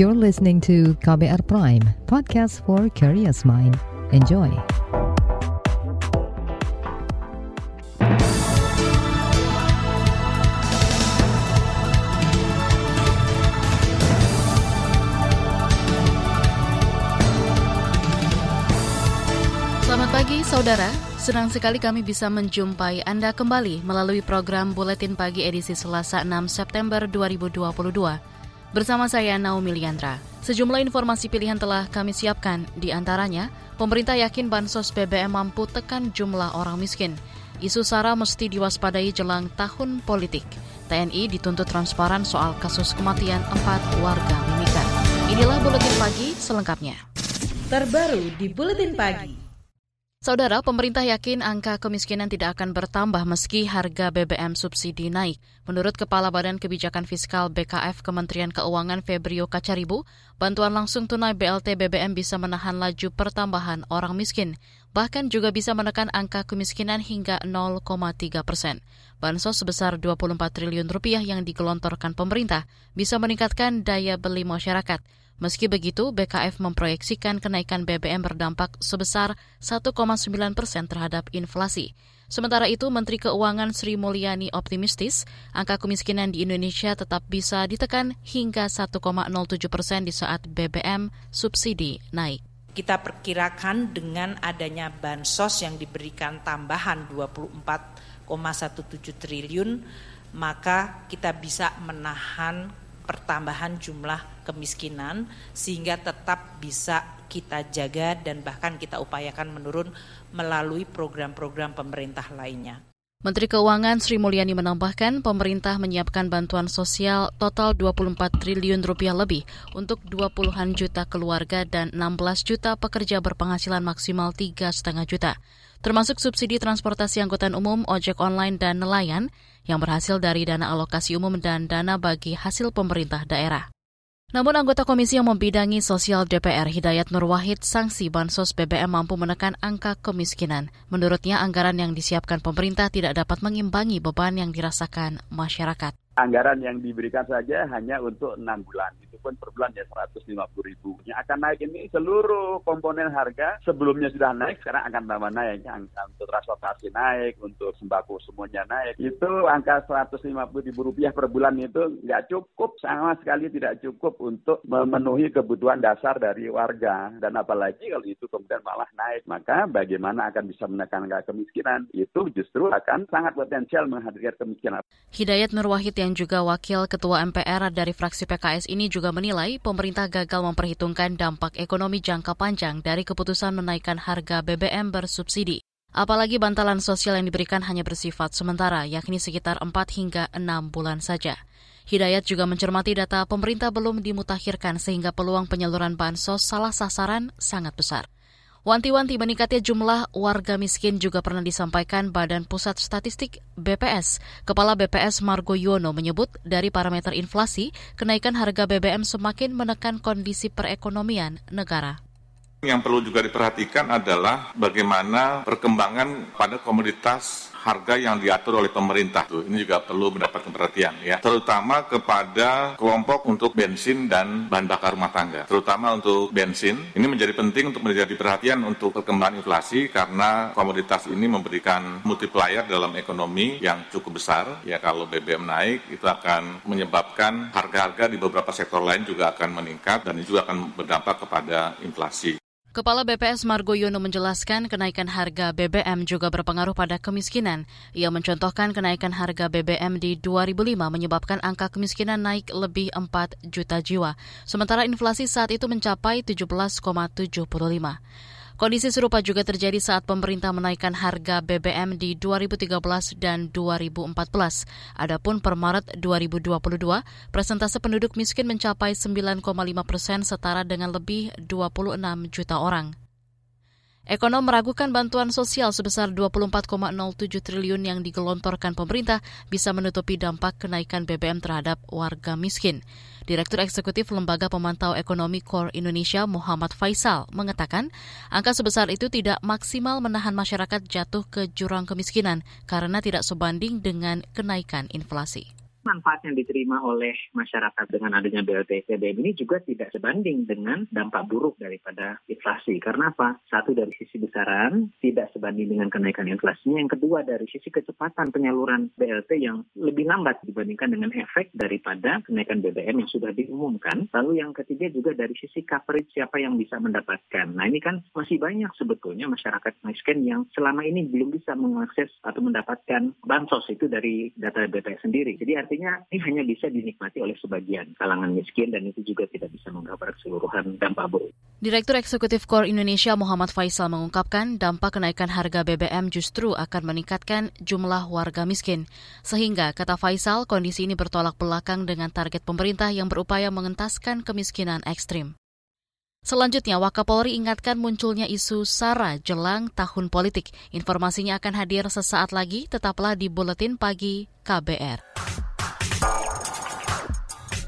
You're listening to KBR Prime, podcast for curious mind. Enjoy. Selamat pagi, saudara. Senang sekali kami bisa menjumpai Anda kembali melalui program Buletin Pagi edisi Selasa 6 September 2022. Bersama saya Naomi Liandra. Sejumlah informasi pilihan telah kami siapkan. Di antaranya, pemerintah yakin bansos BBM mampu tekan jumlah orang miskin. Isu SARA mesti diwaspadai jelang tahun politik. TNI dituntut transparan soal kasus kematian empat warga Mimikan. Inilah Buletin Pagi selengkapnya. Terbaru di Buletin Pagi. Saudara, pemerintah yakin angka kemiskinan tidak akan bertambah meski harga BBM subsidi naik. Menurut Kepala Badan Kebijakan Fiskal BKF Kementerian Keuangan Febrio Kacaribu, bantuan langsung tunai BLT BBM bisa menahan laju pertambahan orang miskin, bahkan juga bisa menekan angka kemiskinan hingga 0,3 persen. Bansos sebesar 24 triliun rupiah yang digelontorkan pemerintah bisa meningkatkan daya beli masyarakat. Meski begitu, BKF memproyeksikan kenaikan BBM berdampak sebesar 1,9 persen terhadap inflasi. Sementara itu, Menteri Keuangan Sri Mulyani optimistis angka kemiskinan di Indonesia tetap bisa ditekan hingga 1,07 persen di saat BBM subsidi naik. Kita perkirakan dengan adanya bansos yang diberikan tambahan 24,17 triliun, maka kita bisa menahan pertambahan jumlah kemiskinan sehingga tetap bisa kita jaga dan bahkan kita upayakan menurun melalui program-program pemerintah lainnya. Menteri Keuangan Sri Mulyani menambahkan pemerintah menyiapkan bantuan sosial total 24 triliun rupiah lebih untuk 20-an juta keluarga dan 16 juta pekerja berpenghasilan maksimal 3,5 juta termasuk subsidi transportasi angkutan umum, ojek online, dan nelayan yang berhasil dari dana alokasi umum dan dana bagi hasil pemerintah daerah. Namun anggota komisi yang membidangi sosial DPR Hidayat Nur Wahid sanksi bansos BBM mampu menekan angka kemiskinan. Menurutnya anggaran yang disiapkan pemerintah tidak dapat mengimbangi beban yang dirasakan masyarakat anggaran yang diberikan saja hanya untuk enam bulan. Itu pun per bulan ya 150 ribu. Yang akan naik ini seluruh komponen harga sebelumnya sudah naik, sekarang akan tambah naik. Untuk transportasi naik, untuk sembako semuanya naik. Itu angka 150 ribu rupiah per bulan itu nggak cukup, sama sekali tidak cukup untuk memenuhi kebutuhan dasar dari warga. Dan apalagi kalau itu kemudian malah naik, maka bagaimana akan bisa menekan angka kemiskinan? Itu justru akan sangat potensial menghadirkan kemiskinan. Hidayat Nur Wahid yang juga wakil ketua MPR dari fraksi PKS ini juga menilai pemerintah gagal memperhitungkan dampak ekonomi jangka panjang dari keputusan menaikkan harga BBM bersubsidi. Apalagi bantalan sosial yang diberikan hanya bersifat sementara, yakni sekitar 4 hingga 6 bulan saja. Hidayat juga mencermati data pemerintah belum dimutakhirkan sehingga peluang penyaluran bansos salah sasaran sangat besar. Wanti-wanti meningkatnya jumlah warga miskin juga pernah disampaikan Badan Pusat Statistik BPS. Kepala BPS Margo Yono menyebut dari parameter inflasi, kenaikan harga BBM semakin menekan kondisi perekonomian negara. Yang perlu juga diperhatikan adalah bagaimana perkembangan pada komoditas harga yang diatur oleh pemerintah. Tuh, ini juga perlu mendapatkan perhatian ya, terutama kepada kelompok untuk bensin dan bahan bakar rumah tangga. Terutama untuk bensin, ini menjadi penting untuk menjadi perhatian untuk perkembangan inflasi karena komoditas ini memberikan multiplier dalam ekonomi yang cukup besar. Ya kalau BBM naik itu akan menyebabkan harga-harga di beberapa sektor lain juga akan meningkat dan ini juga akan berdampak kepada inflasi. Kepala BPS Margo Yono menjelaskan kenaikan harga BBM juga berpengaruh pada kemiskinan. Ia mencontohkan kenaikan harga BBM di 2005 menyebabkan angka kemiskinan naik lebih 4 juta jiwa, sementara inflasi saat itu mencapai 17,75. Kondisi serupa juga terjadi saat pemerintah menaikkan harga BBM di 2013 dan 2014. Adapun per Maret 2022, presentase penduduk miskin mencapai 9,5 persen setara dengan lebih 26 juta orang. Ekonom meragukan bantuan sosial sebesar 24,07 triliun yang digelontorkan pemerintah bisa menutupi dampak kenaikan BBM terhadap warga miskin. Direktur Eksekutif Lembaga Pemantau Ekonomi Core Indonesia Muhammad Faisal mengatakan angka sebesar itu tidak maksimal menahan masyarakat jatuh ke jurang kemiskinan karena tidak sebanding dengan kenaikan inflasi. Manfaat yang diterima oleh masyarakat dengan adanya BLT BBM ini juga tidak sebanding dengan dampak buruk daripada inflasi. Karena apa? Satu dari sisi besaran tidak sebanding dengan kenaikan inflasinya. Yang kedua dari sisi kecepatan penyaluran BLT yang lebih lambat dibandingkan dengan efek daripada kenaikan BBM yang sudah diumumkan. Lalu yang ketiga juga dari sisi coverage siapa yang bisa mendapatkan. Nah ini kan masih banyak sebetulnya masyarakat miskin yang selama ini belum bisa mengakses atau mendapatkan bansos itu dari data BPS sendiri. Jadi artinya ini hanya bisa dinikmati oleh sebagian kalangan miskin dan itu juga tidak bisa menggambar keseluruhan dampak buruk. Direktur Eksekutif Kor Indonesia Muhammad Faisal mengungkapkan dampak kenaikan harga BBM justru akan meningkatkan jumlah warga miskin. Sehingga, kata Faisal, kondisi ini bertolak belakang dengan target pemerintah yang berupaya mengentaskan kemiskinan ekstrim. Selanjutnya, Wakapolri ingatkan munculnya isu SARA jelang tahun politik. Informasinya akan hadir sesaat lagi, tetaplah di Buletin Pagi KBR.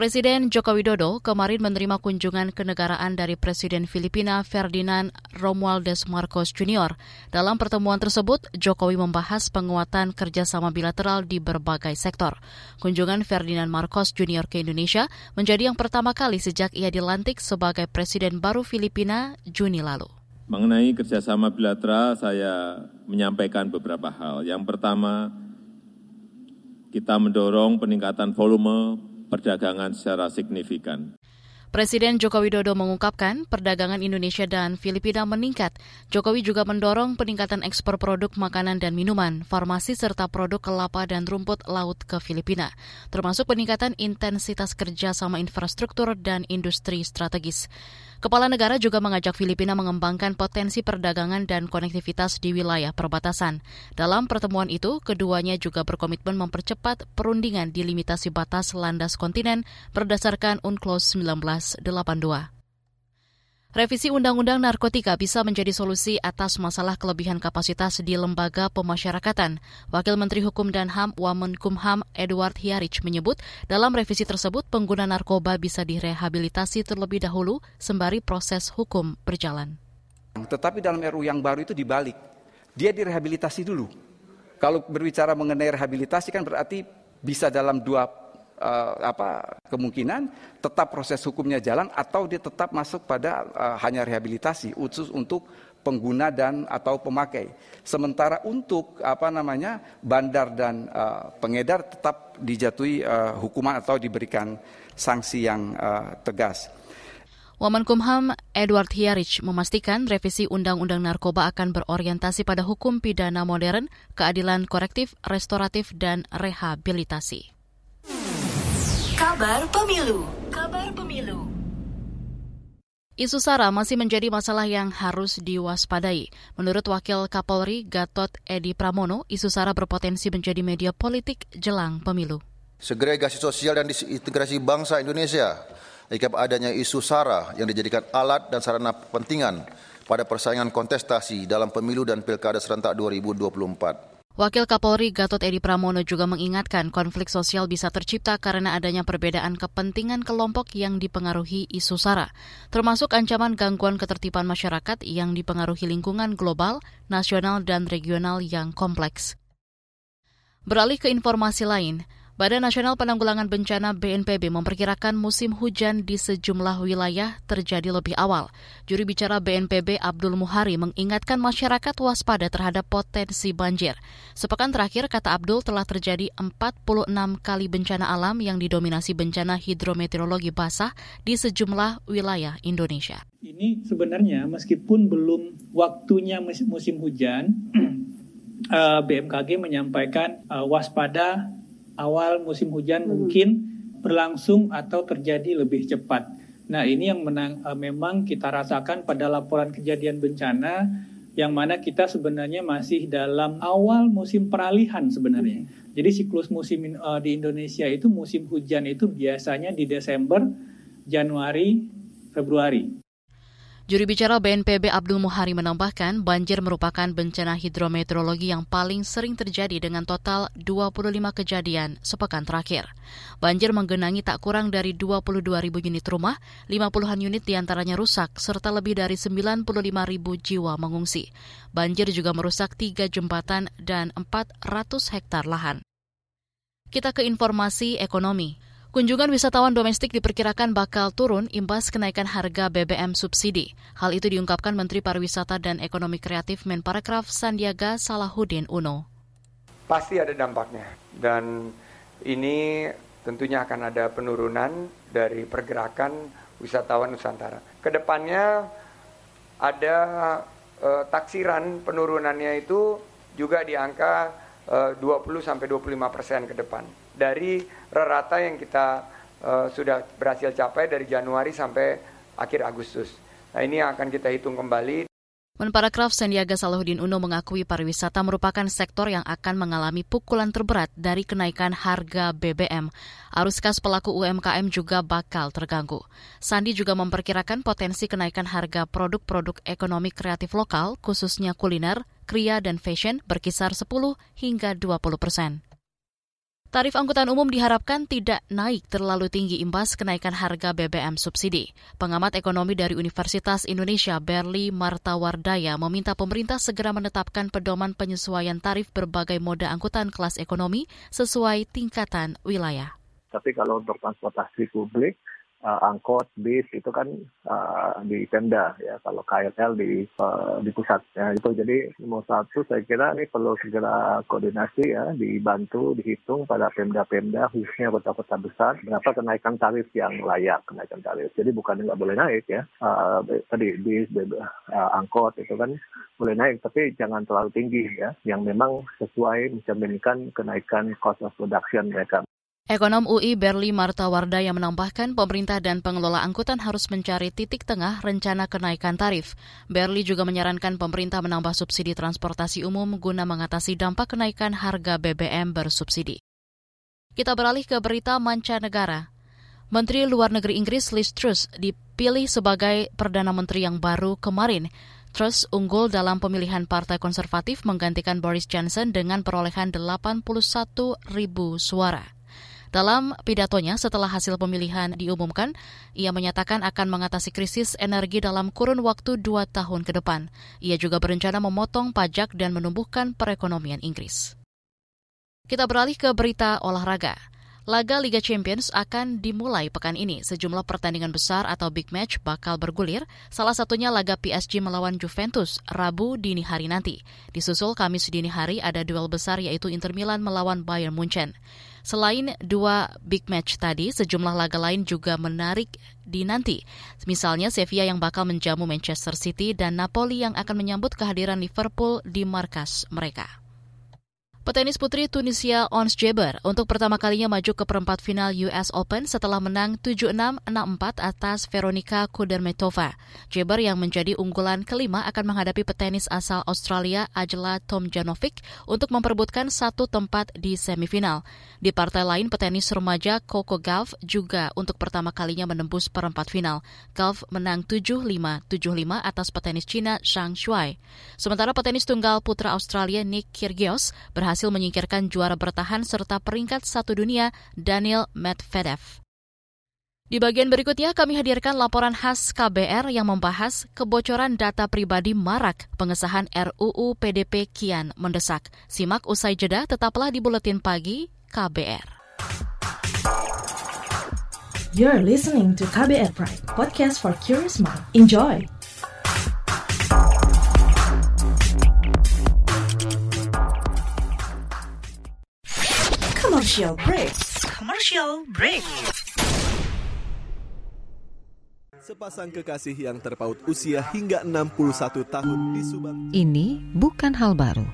Presiden Joko Widodo kemarin menerima kunjungan kenegaraan dari Presiden Filipina Ferdinand Romualdez Marcos Jr. Dalam pertemuan tersebut, Jokowi membahas penguatan kerjasama bilateral di berbagai sektor. Kunjungan Ferdinand Marcos Jr. ke Indonesia menjadi yang pertama kali sejak ia dilantik sebagai Presiden baru Filipina Juni lalu. Mengenai kerjasama bilateral, saya menyampaikan beberapa hal. Yang pertama, kita mendorong peningkatan volume perdagangan secara signifikan. Presiden Joko Widodo mengungkapkan perdagangan Indonesia dan Filipina meningkat. Jokowi juga mendorong peningkatan ekspor produk makanan dan minuman, farmasi serta produk kelapa dan rumput laut ke Filipina, termasuk peningkatan intensitas kerja sama infrastruktur dan industri strategis. Kepala negara juga mengajak Filipina mengembangkan potensi perdagangan dan konektivitas di wilayah perbatasan. Dalam pertemuan itu, keduanya juga berkomitmen mempercepat perundingan di limitasi batas landas kontinen berdasarkan UNCLOS 1982. Revisi Undang-Undang Narkotika bisa menjadi solusi atas masalah kelebihan kapasitas di lembaga pemasyarakatan. Wakil Menteri Hukum dan HAM Wamenkumham Edward Hiarich menyebut dalam revisi tersebut pengguna narkoba bisa direhabilitasi terlebih dahulu sembari proses hukum berjalan. Tetapi dalam RU yang baru itu dibalik. Dia direhabilitasi dulu. Kalau berbicara mengenai rehabilitasi kan berarti bisa dalam dua uh, apa kemungkinan tetap proses hukumnya jalan atau dia tetap masuk pada uh, hanya rehabilitasi khusus untuk pengguna dan atau pemakai. Sementara untuk apa namanya bandar dan uh, pengedar tetap dijatuhi uh, hukuman atau diberikan sanksi yang uh, tegas. Wamenkumham Edward Hiarich memastikan revisi Undang-Undang Narkoba akan berorientasi pada hukum pidana modern, keadilan korektif, restoratif, dan rehabilitasi. Kabar Pemilu. Kabar Pemilu. Isu SARA masih menjadi masalah yang harus diwaspadai. Menurut Wakil Kapolri Gatot Edi Pramono, isu SARA berpotensi menjadi media politik jelang pemilu. Segregasi sosial dan disintegrasi bangsa Indonesia jika adanya isu SARA yang dijadikan alat dan sarana kepentingan pada persaingan kontestasi dalam pemilu dan pilkada serentak 2024. Wakil Kapolri Gatot Edi Pramono juga mengingatkan konflik sosial bisa tercipta karena adanya perbedaan kepentingan kelompok yang dipengaruhi isu SARA, termasuk ancaman gangguan ketertiban masyarakat yang dipengaruhi lingkungan global, nasional, dan regional yang kompleks. Beralih ke informasi lain, Badan Nasional Penanggulangan Bencana BNPB memperkirakan musim hujan di sejumlah wilayah terjadi lebih awal. Juri bicara BNPB Abdul Muhari mengingatkan masyarakat waspada terhadap potensi banjir. Sepekan terakhir, kata Abdul, telah terjadi 46 kali bencana alam yang didominasi bencana hidrometeorologi basah di sejumlah wilayah Indonesia. Ini sebenarnya meskipun belum waktunya musim hujan, eh, BMKG menyampaikan eh, waspada awal musim hujan hmm. mungkin berlangsung atau terjadi lebih cepat. Nah, ini yang menang, uh, memang kita rasakan pada laporan kejadian bencana yang mana kita sebenarnya masih dalam awal musim peralihan sebenarnya. Hmm. Jadi siklus musim uh, di Indonesia itu musim hujan itu biasanya di Desember Januari, Februari. Juri bicara BNPB Abdul Muhari menambahkan banjir merupakan bencana hidrometeorologi yang paling sering terjadi dengan total 25 kejadian sepekan terakhir. Banjir menggenangi tak kurang dari 22 ribu unit rumah, 50-an unit di antaranya rusak, serta lebih dari 95 ribu jiwa mengungsi. Banjir juga merusak tiga jembatan dan 400 hektar lahan. Kita ke informasi ekonomi. Kunjungan wisatawan domestik diperkirakan bakal turun imbas kenaikan harga BBM subsidi. Hal itu diungkapkan Menteri Pariwisata dan Ekonomi Kreatif Menparekraf Sandiaga Salahuddin Uno. Pasti ada dampaknya dan ini tentunya akan ada penurunan dari pergerakan wisatawan Nusantara. Ke depannya ada eh, taksiran penurunannya itu juga di angka eh, 20 sampai 25 persen ke depan dari rata yang kita uh, sudah berhasil capai dari Januari sampai akhir Agustus. Nah ini yang akan kita hitung kembali. Menparakraf Sandiaga Salahuddin Uno mengakui pariwisata merupakan sektor yang akan mengalami pukulan terberat dari kenaikan harga BBM. Arus kas pelaku UMKM juga bakal terganggu. Sandi juga memperkirakan potensi kenaikan harga produk-produk ekonomi kreatif lokal, khususnya kuliner, kria, dan fashion berkisar 10 hingga 20 persen. Tarif angkutan umum diharapkan tidak naik terlalu tinggi imbas kenaikan harga BBM subsidi. Pengamat ekonomi dari Universitas Indonesia Berli Martawardaya meminta pemerintah segera menetapkan pedoman penyesuaian tarif berbagai moda angkutan kelas ekonomi sesuai tingkatan wilayah. Tapi kalau untuk transportasi publik, uh, angkot, bis itu kan uh, di Pemda ya. Kalau KRL di uh, di pusat ya itu. Jadi nomor satu saya kira ini perlu segera koordinasi ya dibantu dihitung pada Pemda-Pemda khususnya kota-kota besar berapa kenaikan tarif yang layak kenaikan tarif. Jadi bukan nggak boleh naik ya. Uh, tadi bis uh, angkot itu kan boleh naik tapi jangan terlalu tinggi ya. Yang memang sesuai mencerminkan kenaikan cost of production mereka. Ekonom UI Berli Martawarda yang menambahkan pemerintah dan pengelola angkutan harus mencari titik tengah rencana kenaikan tarif. Berli juga menyarankan pemerintah menambah subsidi transportasi umum guna mengatasi dampak kenaikan harga BBM bersubsidi. Kita beralih ke berita mancanegara. Menteri Luar Negeri Inggris Liz Truss dipilih sebagai Perdana Menteri yang baru kemarin. Truss unggul dalam pemilihan Partai Konservatif menggantikan Boris Johnson dengan perolehan 81 ribu suara. Dalam pidatonya setelah hasil pemilihan diumumkan, ia menyatakan akan mengatasi krisis energi dalam kurun waktu dua tahun ke depan. Ia juga berencana memotong pajak dan menumbuhkan perekonomian Inggris. Kita beralih ke berita olahraga. Laga Liga Champions akan dimulai pekan ini. Sejumlah pertandingan besar atau big match bakal bergulir, salah satunya laga PSG melawan Juventus Rabu dini hari nanti. Disusul Kamis dini hari ada duel besar yaitu Inter Milan melawan Bayern Munchen. Selain dua big match tadi, sejumlah laga lain juga menarik dinanti. Misalnya Sevilla yang bakal menjamu Manchester City dan Napoli yang akan menyambut kehadiran Liverpool di markas mereka. Petenis putri Tunisia Ons Jabeur untuk pertama kalinya maju ke perempat final US Open setelah menang 7-6, 6-4 atas Veronika Kudermetova. Jabeur yang menjadi unggulan kelima akan menghadapi petenis asal Australia Ajla Tomjanovic untuk memperebutkan satu tempat di semifinal. Di partai lain, petenis remaja Coco Gauff juga untuk pertama kalinya menembus perempat final. Gauff menang 7-5, 7-5 atas petenis Cina Zhang Shuai. Sementara petenis tunggal putra Australia Nick Kyrgios berhasil berhasil menyingkirkan juara bertahan serta peringkat satu dunia Daniel Medvedev. Di bagian berikutnya kami hadirkan laporan khas KBR yang membahas kebocoran data pribadi marak pengesahan RUU PDP kian mendesak. Simak usai jeda tetaplah di Buletin Pagi KBR. You're listening to KBR Pride, podcast for curious mind. Enjoy! Commercial break. Commercial break. Sepasang kekasih yang terpaut usia hingga 61 tahun di Subang. Ini bukan hal baru.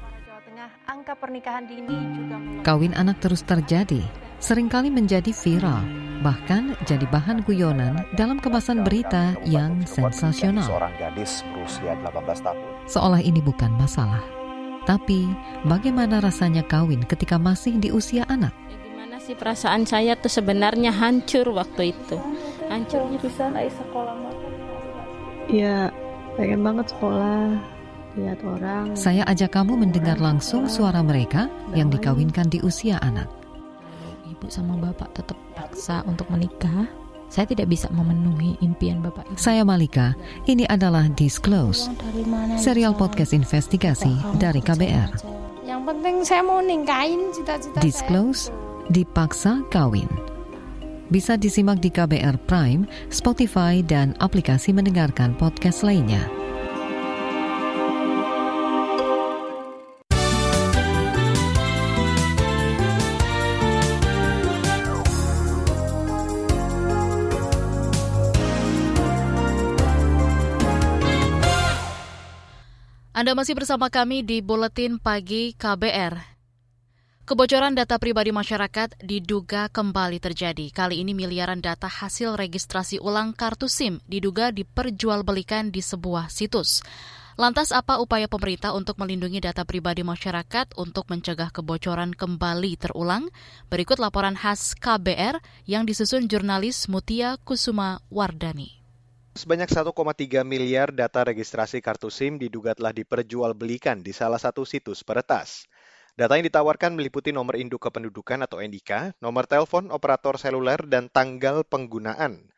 angka pernikahan dini juga Kawin anak terus terjadi, sering kali menjadi viral, bahkan jadi bahan guyonan dalam kemasan berita yang sensasional. Seorang gadis berusia 18 tahun. Seolah ini bukan masalah. Tapi, bagaimana rasanya kawin ketika masih di usia anak? Gimana sih perasaan saya tuh sebenarnya hancur waktu itu. hancurnya bisa naik sekolah Iya, pengen banget sekolah, lihat orang. Saya ajak kamu mendengar langsung suara mereka yang dikawinkan di usia anak. Ibu sama bapak tetap paksa untuk menikah. Saya tidak bisa memenuhi impian bapak ibu. Saya Malika, ini adalah Disclose, serial podcast investigasi dari KBR. Yang penting saya mau ningkain cita-cita Disclose, dipaksa kawin. Bisa disimak di KBR Prime, Spotify, dan aplikasi mendengarkan podcast lainnya. Anda masih bersama kami di Buletin Pagi KBR. Kebocoran data pribadi masyarakat diduga kembali terjadi. Kali ini miliaran data hasil registrasi ulang kartu SIM diduga diperjualbelikan di sebuah situs. Lantas apa upaya pemerintah untuk melindungi data pribadi masyarakat untuk mencegah kebocoran kembali terulang? Berikut laporan khas KBR yang disusun jurnalis Mutia Kusuma Wardani. Sebanyak 1,3 miliar data registrasi kartu SIM diduga telah diperjualbelikan di salah satu situs peretas. Data yang ditawarkan meliputi nomor induk kependudukan atau NIK, nomor telepon operator seluler, dan tanggal penggunaan.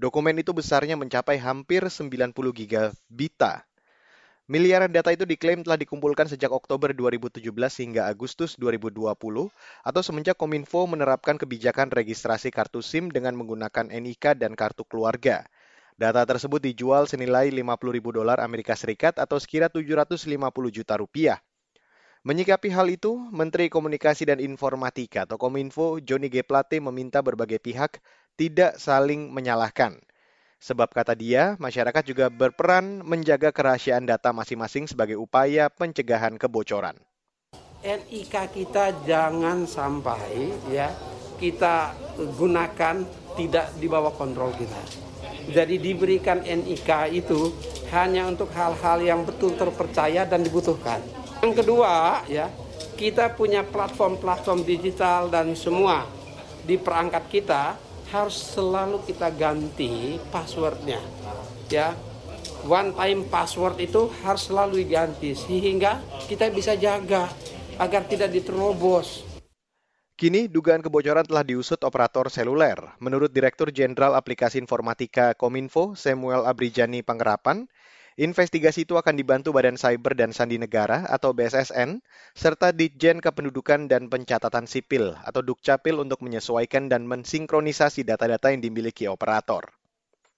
Dokumen itu besarnya mencapai hampir 90 gigabita. Miliaran data itu diklaim telah dikumpulkan sejak Oktober 2017 hingga Agustus 2020 atau semenjak Kominfo menerapkan kebijakan registrasi kartu SIM dengan menggunakan NIK dan kartu keluarga. Data tersebut dijual senilai 50 ribu dolar Amerika Serikat atau sekira 750 juta rupiah. Menyikapi hal itu, Menteri Komunikasi dan Informatika atau Kominfo Joni G. Plate meminta berbagai pihak tidak saling menyalahkan. Sebab kata dia, masyarakat juga berperan menjaga kerahasiaan data masing-masing sebagai upaya pencegahan kebocoran. NIK kita jangan sampai ya kita gunakan tidak di bawah kontrol kita. Jadi diberikan NIK itu hanya untuk hal-hal yang betul terpercaya dan dibutuhkan. Yang kedua, ya, kita punya platform-platform digital dan semua di perangkat kita harus selalu kita ganti passwordnya. Ya, one time password itu harus selalu diganti sehingga kita bisa jaga agar tidak diterobos. Kini, dugaan kebocoran telah diusut operator seluler. Menurut Direktur Jenderal Aplikasi Informatika Kominfo, Samuel Abrijani Pangerapan, investigasi itu akan dibantu Badan Cyber dan Sandi Negara atau BSSN, serta Ditjen Kependudukan dan Pencatatan Sipil atau Dukcapil untuk menyesuaikan dan mensinkronisasi data-data yang dimiliki operator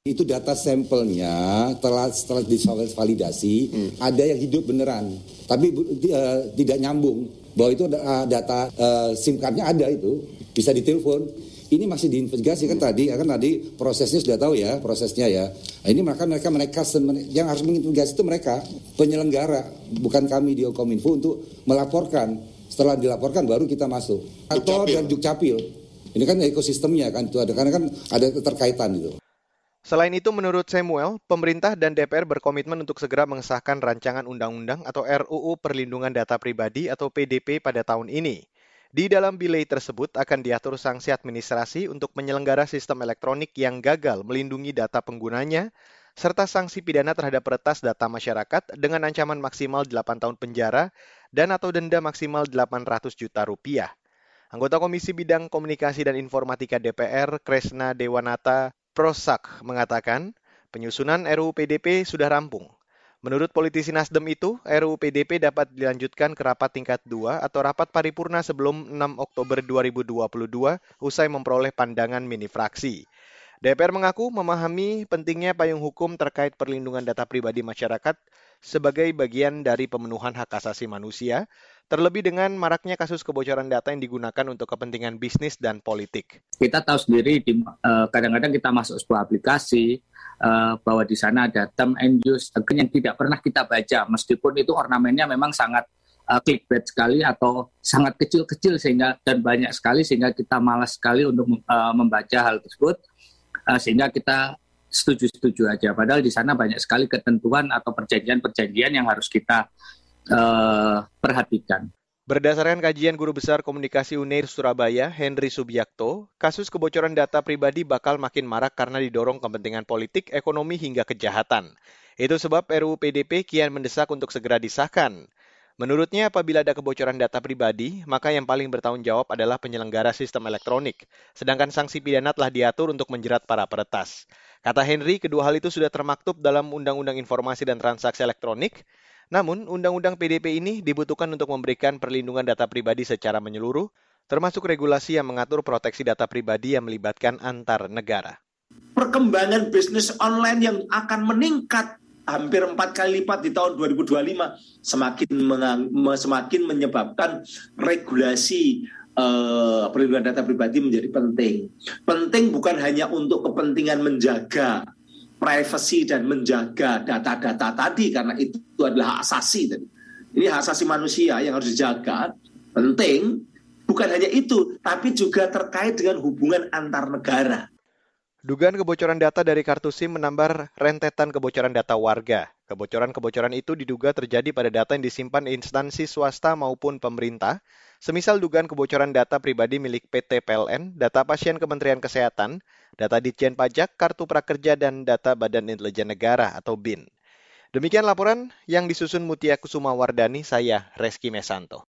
itu data sampelnya telah setelah divalidasi hmm. ada yang hidup beneran tapi uh, tidak nyambung bahwa itu uh, data uh, SIM cardnya ada itu bisa ditelepon. Ini masih diinvestigasi kan tadi kan tadi prosesnya sudah tahu ya prosesnya ya. Nah, ini maka mereka mereka yang harus menginvestigasi itu mereka penyelenggara bukan kami di Kominfo untuk melaporkan. Setelah dilaporkan baru kita masuk. Atau dan Dukcapil. Ini kan ekosistemnya kan itu ada karena kan ada keterkaitan itu Selain itu, menurut Samuel, pemerintah dan DPR berkomitmen untuk segera mengesahkan rancangan undang-undang atau RUU Perlindungan Data Pribadi atau PDP pada tahun ini. Di dalam bilai tersebut akan diatur sanksi administrasi untuk penyelenggara sistem elektronik yang gagal melindungi data penggunanya, serta sanksi pidana terhadap peretas data masyarakat dengan ancaman maksimal 8 tahun penjara dan atau denda maksimal 800 juta rupiah. Anggota Komisi Bidang Komunikasi dan Informatika DPR, Kresna Dewanata, Prosak mengatakan penyusunan RUU PDP sudah rampung. Menurut politisi Nasdem itu, RUU PDP dapat dilanjutkan ke rapat tingkat 2 atau rapat paripurna sebelum 6 Oktober 2022 usai memperoleh pandangan mini fraksi. DPR mengaku memahami pentingnya payung hukum terkait perlindungan data pribadi masyarakat sebagai bagian dari pemenuhan hak asasi manusia, terlebih dengan maraknya kasus kebocoran data yang digunakan untuk kepentingan bisnis dan politik. Kita tahu sendiri, eh, kadang-kadang kita masuk sebuah aplikasi, eh, bahwa di sana ada term and use yang tidak pernah kita baca, meskipun itu ornamennya memang sangat uh, clickbait sekali atau sangat kecil-kecil sehingga dan banyak sekali sehingga kita malas sekali untuk membaca hal tersebut sehingga kita setuju-setuju aja. Padahal di sana banyak sekali ketentuan atau perjanjian-perjanjian yang harus kita uh, perhatikan. Berdasarkan kajian Guru Besar Komunikasi UNER Surabaya, Henry Subiakto, kasus kebocoran data pribadi bakal makin marak karena didorong kepentingan politik, ekonomi, hingga kejahatan. Itu sebab RUU PDP kian mendesak untuk segera disahkan. Menurutnya, apabila ada kebocoran data pribadi, maka yang paling bertanggung jawab adalah penyelenggara sistem elektronik, sedangkan sanksi pidana telah diatur untuk menjerat para peretas. Kata Henry, kedua hal itu sudah termaktub dalam Undang-Undang Informasi dan Transaksi Elektronik, namun, Undang-Undang PDP ini dibutuhkan untuk memberikan perlindungan data pribadi secara menyeluruh, termasuk regulasi yang mengatur proteksi data pribadi yang melibatkan antar negara. Perkembangan bisnis online yang akan meningkat hampir empat kali lipat di tahun 2025 semakin semakin menyebabkan regulasi uh, perlindungan data pribadi menjadi penting. Penting bukan hanya untuk kepentingan menjaga privacy dan menjaga data-data tadi karena itu adalah hak asasi. Ini hak asasi manusia yang harus dijaga, penting. Bukan hanya itu, tapi juga terkait dengan hubungan antar negara. Dugaan kebocoran data dari kartu SIM menambah rentetan kebocoran data warga. Kebocoran-kebocoran itu diduga terjadi pada data yang disimpan instansi swasta maupun pemerintah, semisal dugaan kebocoran data pribadi milik PT PLN, data pasien Kementerian Kesehatan, data Ditjen Pajak, Kartu Prakerja, dan data Badan Intelijen Negara atau BIN. Demikian laporan yang disusun Mutia Kusuma Wardani, saya Reski Mesanto.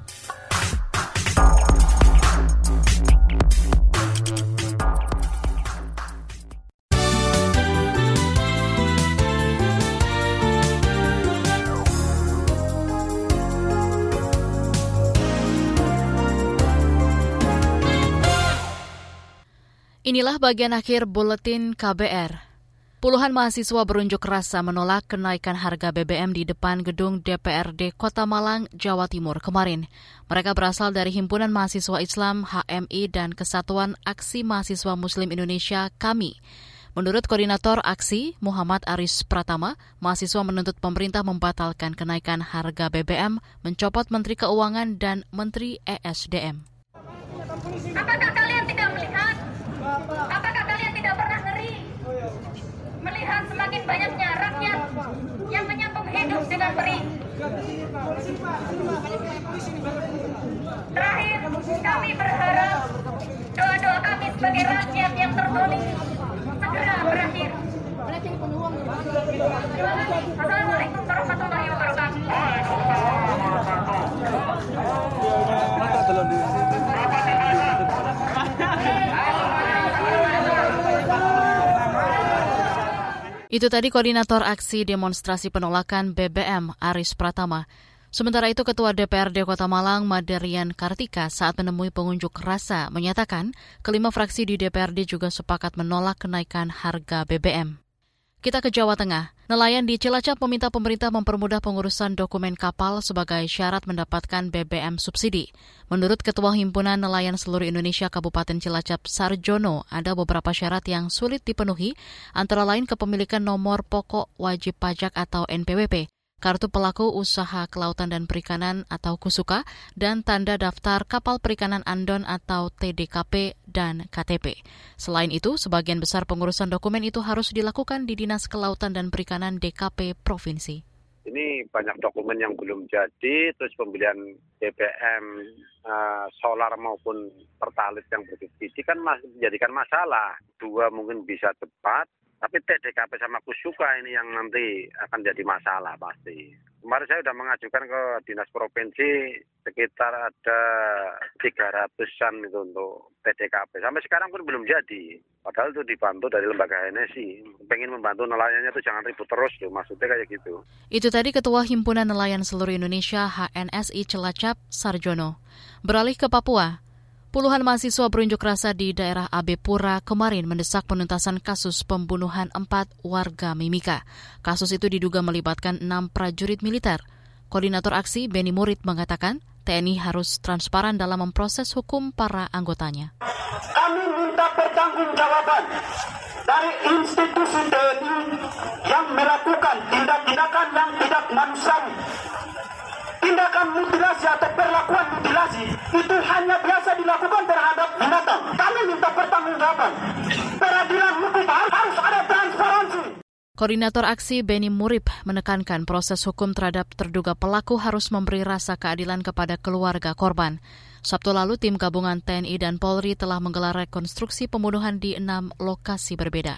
Inilah bagian akhir buletin KBR. Puluhan mahasiswa berunjuk rasa menolak kenaikan harga BBM di depan gedung DPRD Kota Malang, Jawa Timur kemarin. Mereka berasal dari Himpunan Mahasiswa Islam HMI dan Kesatuan Aksi Mahasiswa Muslim Indonesia KAMI. Menurut koordinator aksi Muhammad Aris Pratama, mahasiswa menuntut pemerintah membatalkan kenaikan harga BBM, mencopot Menteri Keuangan dan Menteri ESDM. Apakah kalian tidak? Apakah kalian tidak pernah ngeri? melihat semakin banyaknya rakyat yang menyambung hidup dengan perih. Terakhir, kami berharap doa-doa kami sebagai rakyat yang tertolong segera berakhir. Assalamualaikum Itu tadi Koordinator Aksi Demonstrasi Penolakan BBM Aris Pratama. Sementara itu Ketua DPRD Kota Malang Madarian Kartika saat menemui pengunjuk rasa menyatakan kelima fraksi di DPRD juga sepakat menolak kenaikan harga BBM. Kita ke Jawa Tengah. Nelayan di Cilacap meminta pemerintah mempermudah pengurusan dokumen kapal sebagai syarat mendapatkan BBM subsidi. Menurut Ketua Himpunan Nelayan Seluruh Indonesia Kabupaten Cilacap Sarjono, ada beberapa syarat yang sulit dipenuhi, antara lain kepemilikan nomor pokok wajib pajak atau NPWP, kartu pelaku usaha kelautan dan perikanan atau KUSUKA, dan tanda daftar kapal perikanan Andon atau TDKP dan KTP. Selain itu, sebagian besar pengurusan dokumen itu harus dilakukan di Dinas Kelautan dan Perikanan DKP Provinsi. Ini banyak dokumen yang belum jadi, terus pembelian BBM uh, solar maupun pertalit yang bersubsidi kan menjadikan masalah. Dua mungkin bisa cepat, tapi TDKP sama Kusuka ini yang nanti akan jadi masalah pasti. Kemarin saya sudah mengajukan ke dinas provinsi sekitar ada 300-an itu untuk TDKP. Sampai sekarang pun belum jadi. Padahal itu dibantu dari lembaga NSI. Pengen membantu nelayannya itu jangan ribut terus tuh, maksudnya kayak gitu. Itu tadi Ketua Himpunan Nelayan Seluruh Indonesia HNSI Celacap Sarjono. Beralih ke Papua. Puluhan mahasiswa berunjuk rasa di daerah Abe Pura kemarin mendesak penuntasan kasus pembunuhan empat warga Mimika. Kasus itu diduga melibatkan enam prajurit militer. Koordinator aksi Beni Murid mengatakan TNI harus transparan dalam memproses hukum para anggotanya. Kami minta pertanggungjawaban dari institusi TNI yang melakukan tindak-tindakan yang tidak manusiawi tindakan mutilasi atau perlakuan mutilasi itu hanya biasa dilakukan terhadap binatang. Kami minta pertanggungjawaban. Peradilan hukum harus ada transparansi. Koordinator aksi Beni Murib menekankan proses hukum terhadap terduga pelaku harus memberi rasa keadilan kepada keluarga korban. Sabtu lalu tim gabungan TNI dan Polri telah menggelar rekonstruksi pembunuhan di enam lokasi berbeda.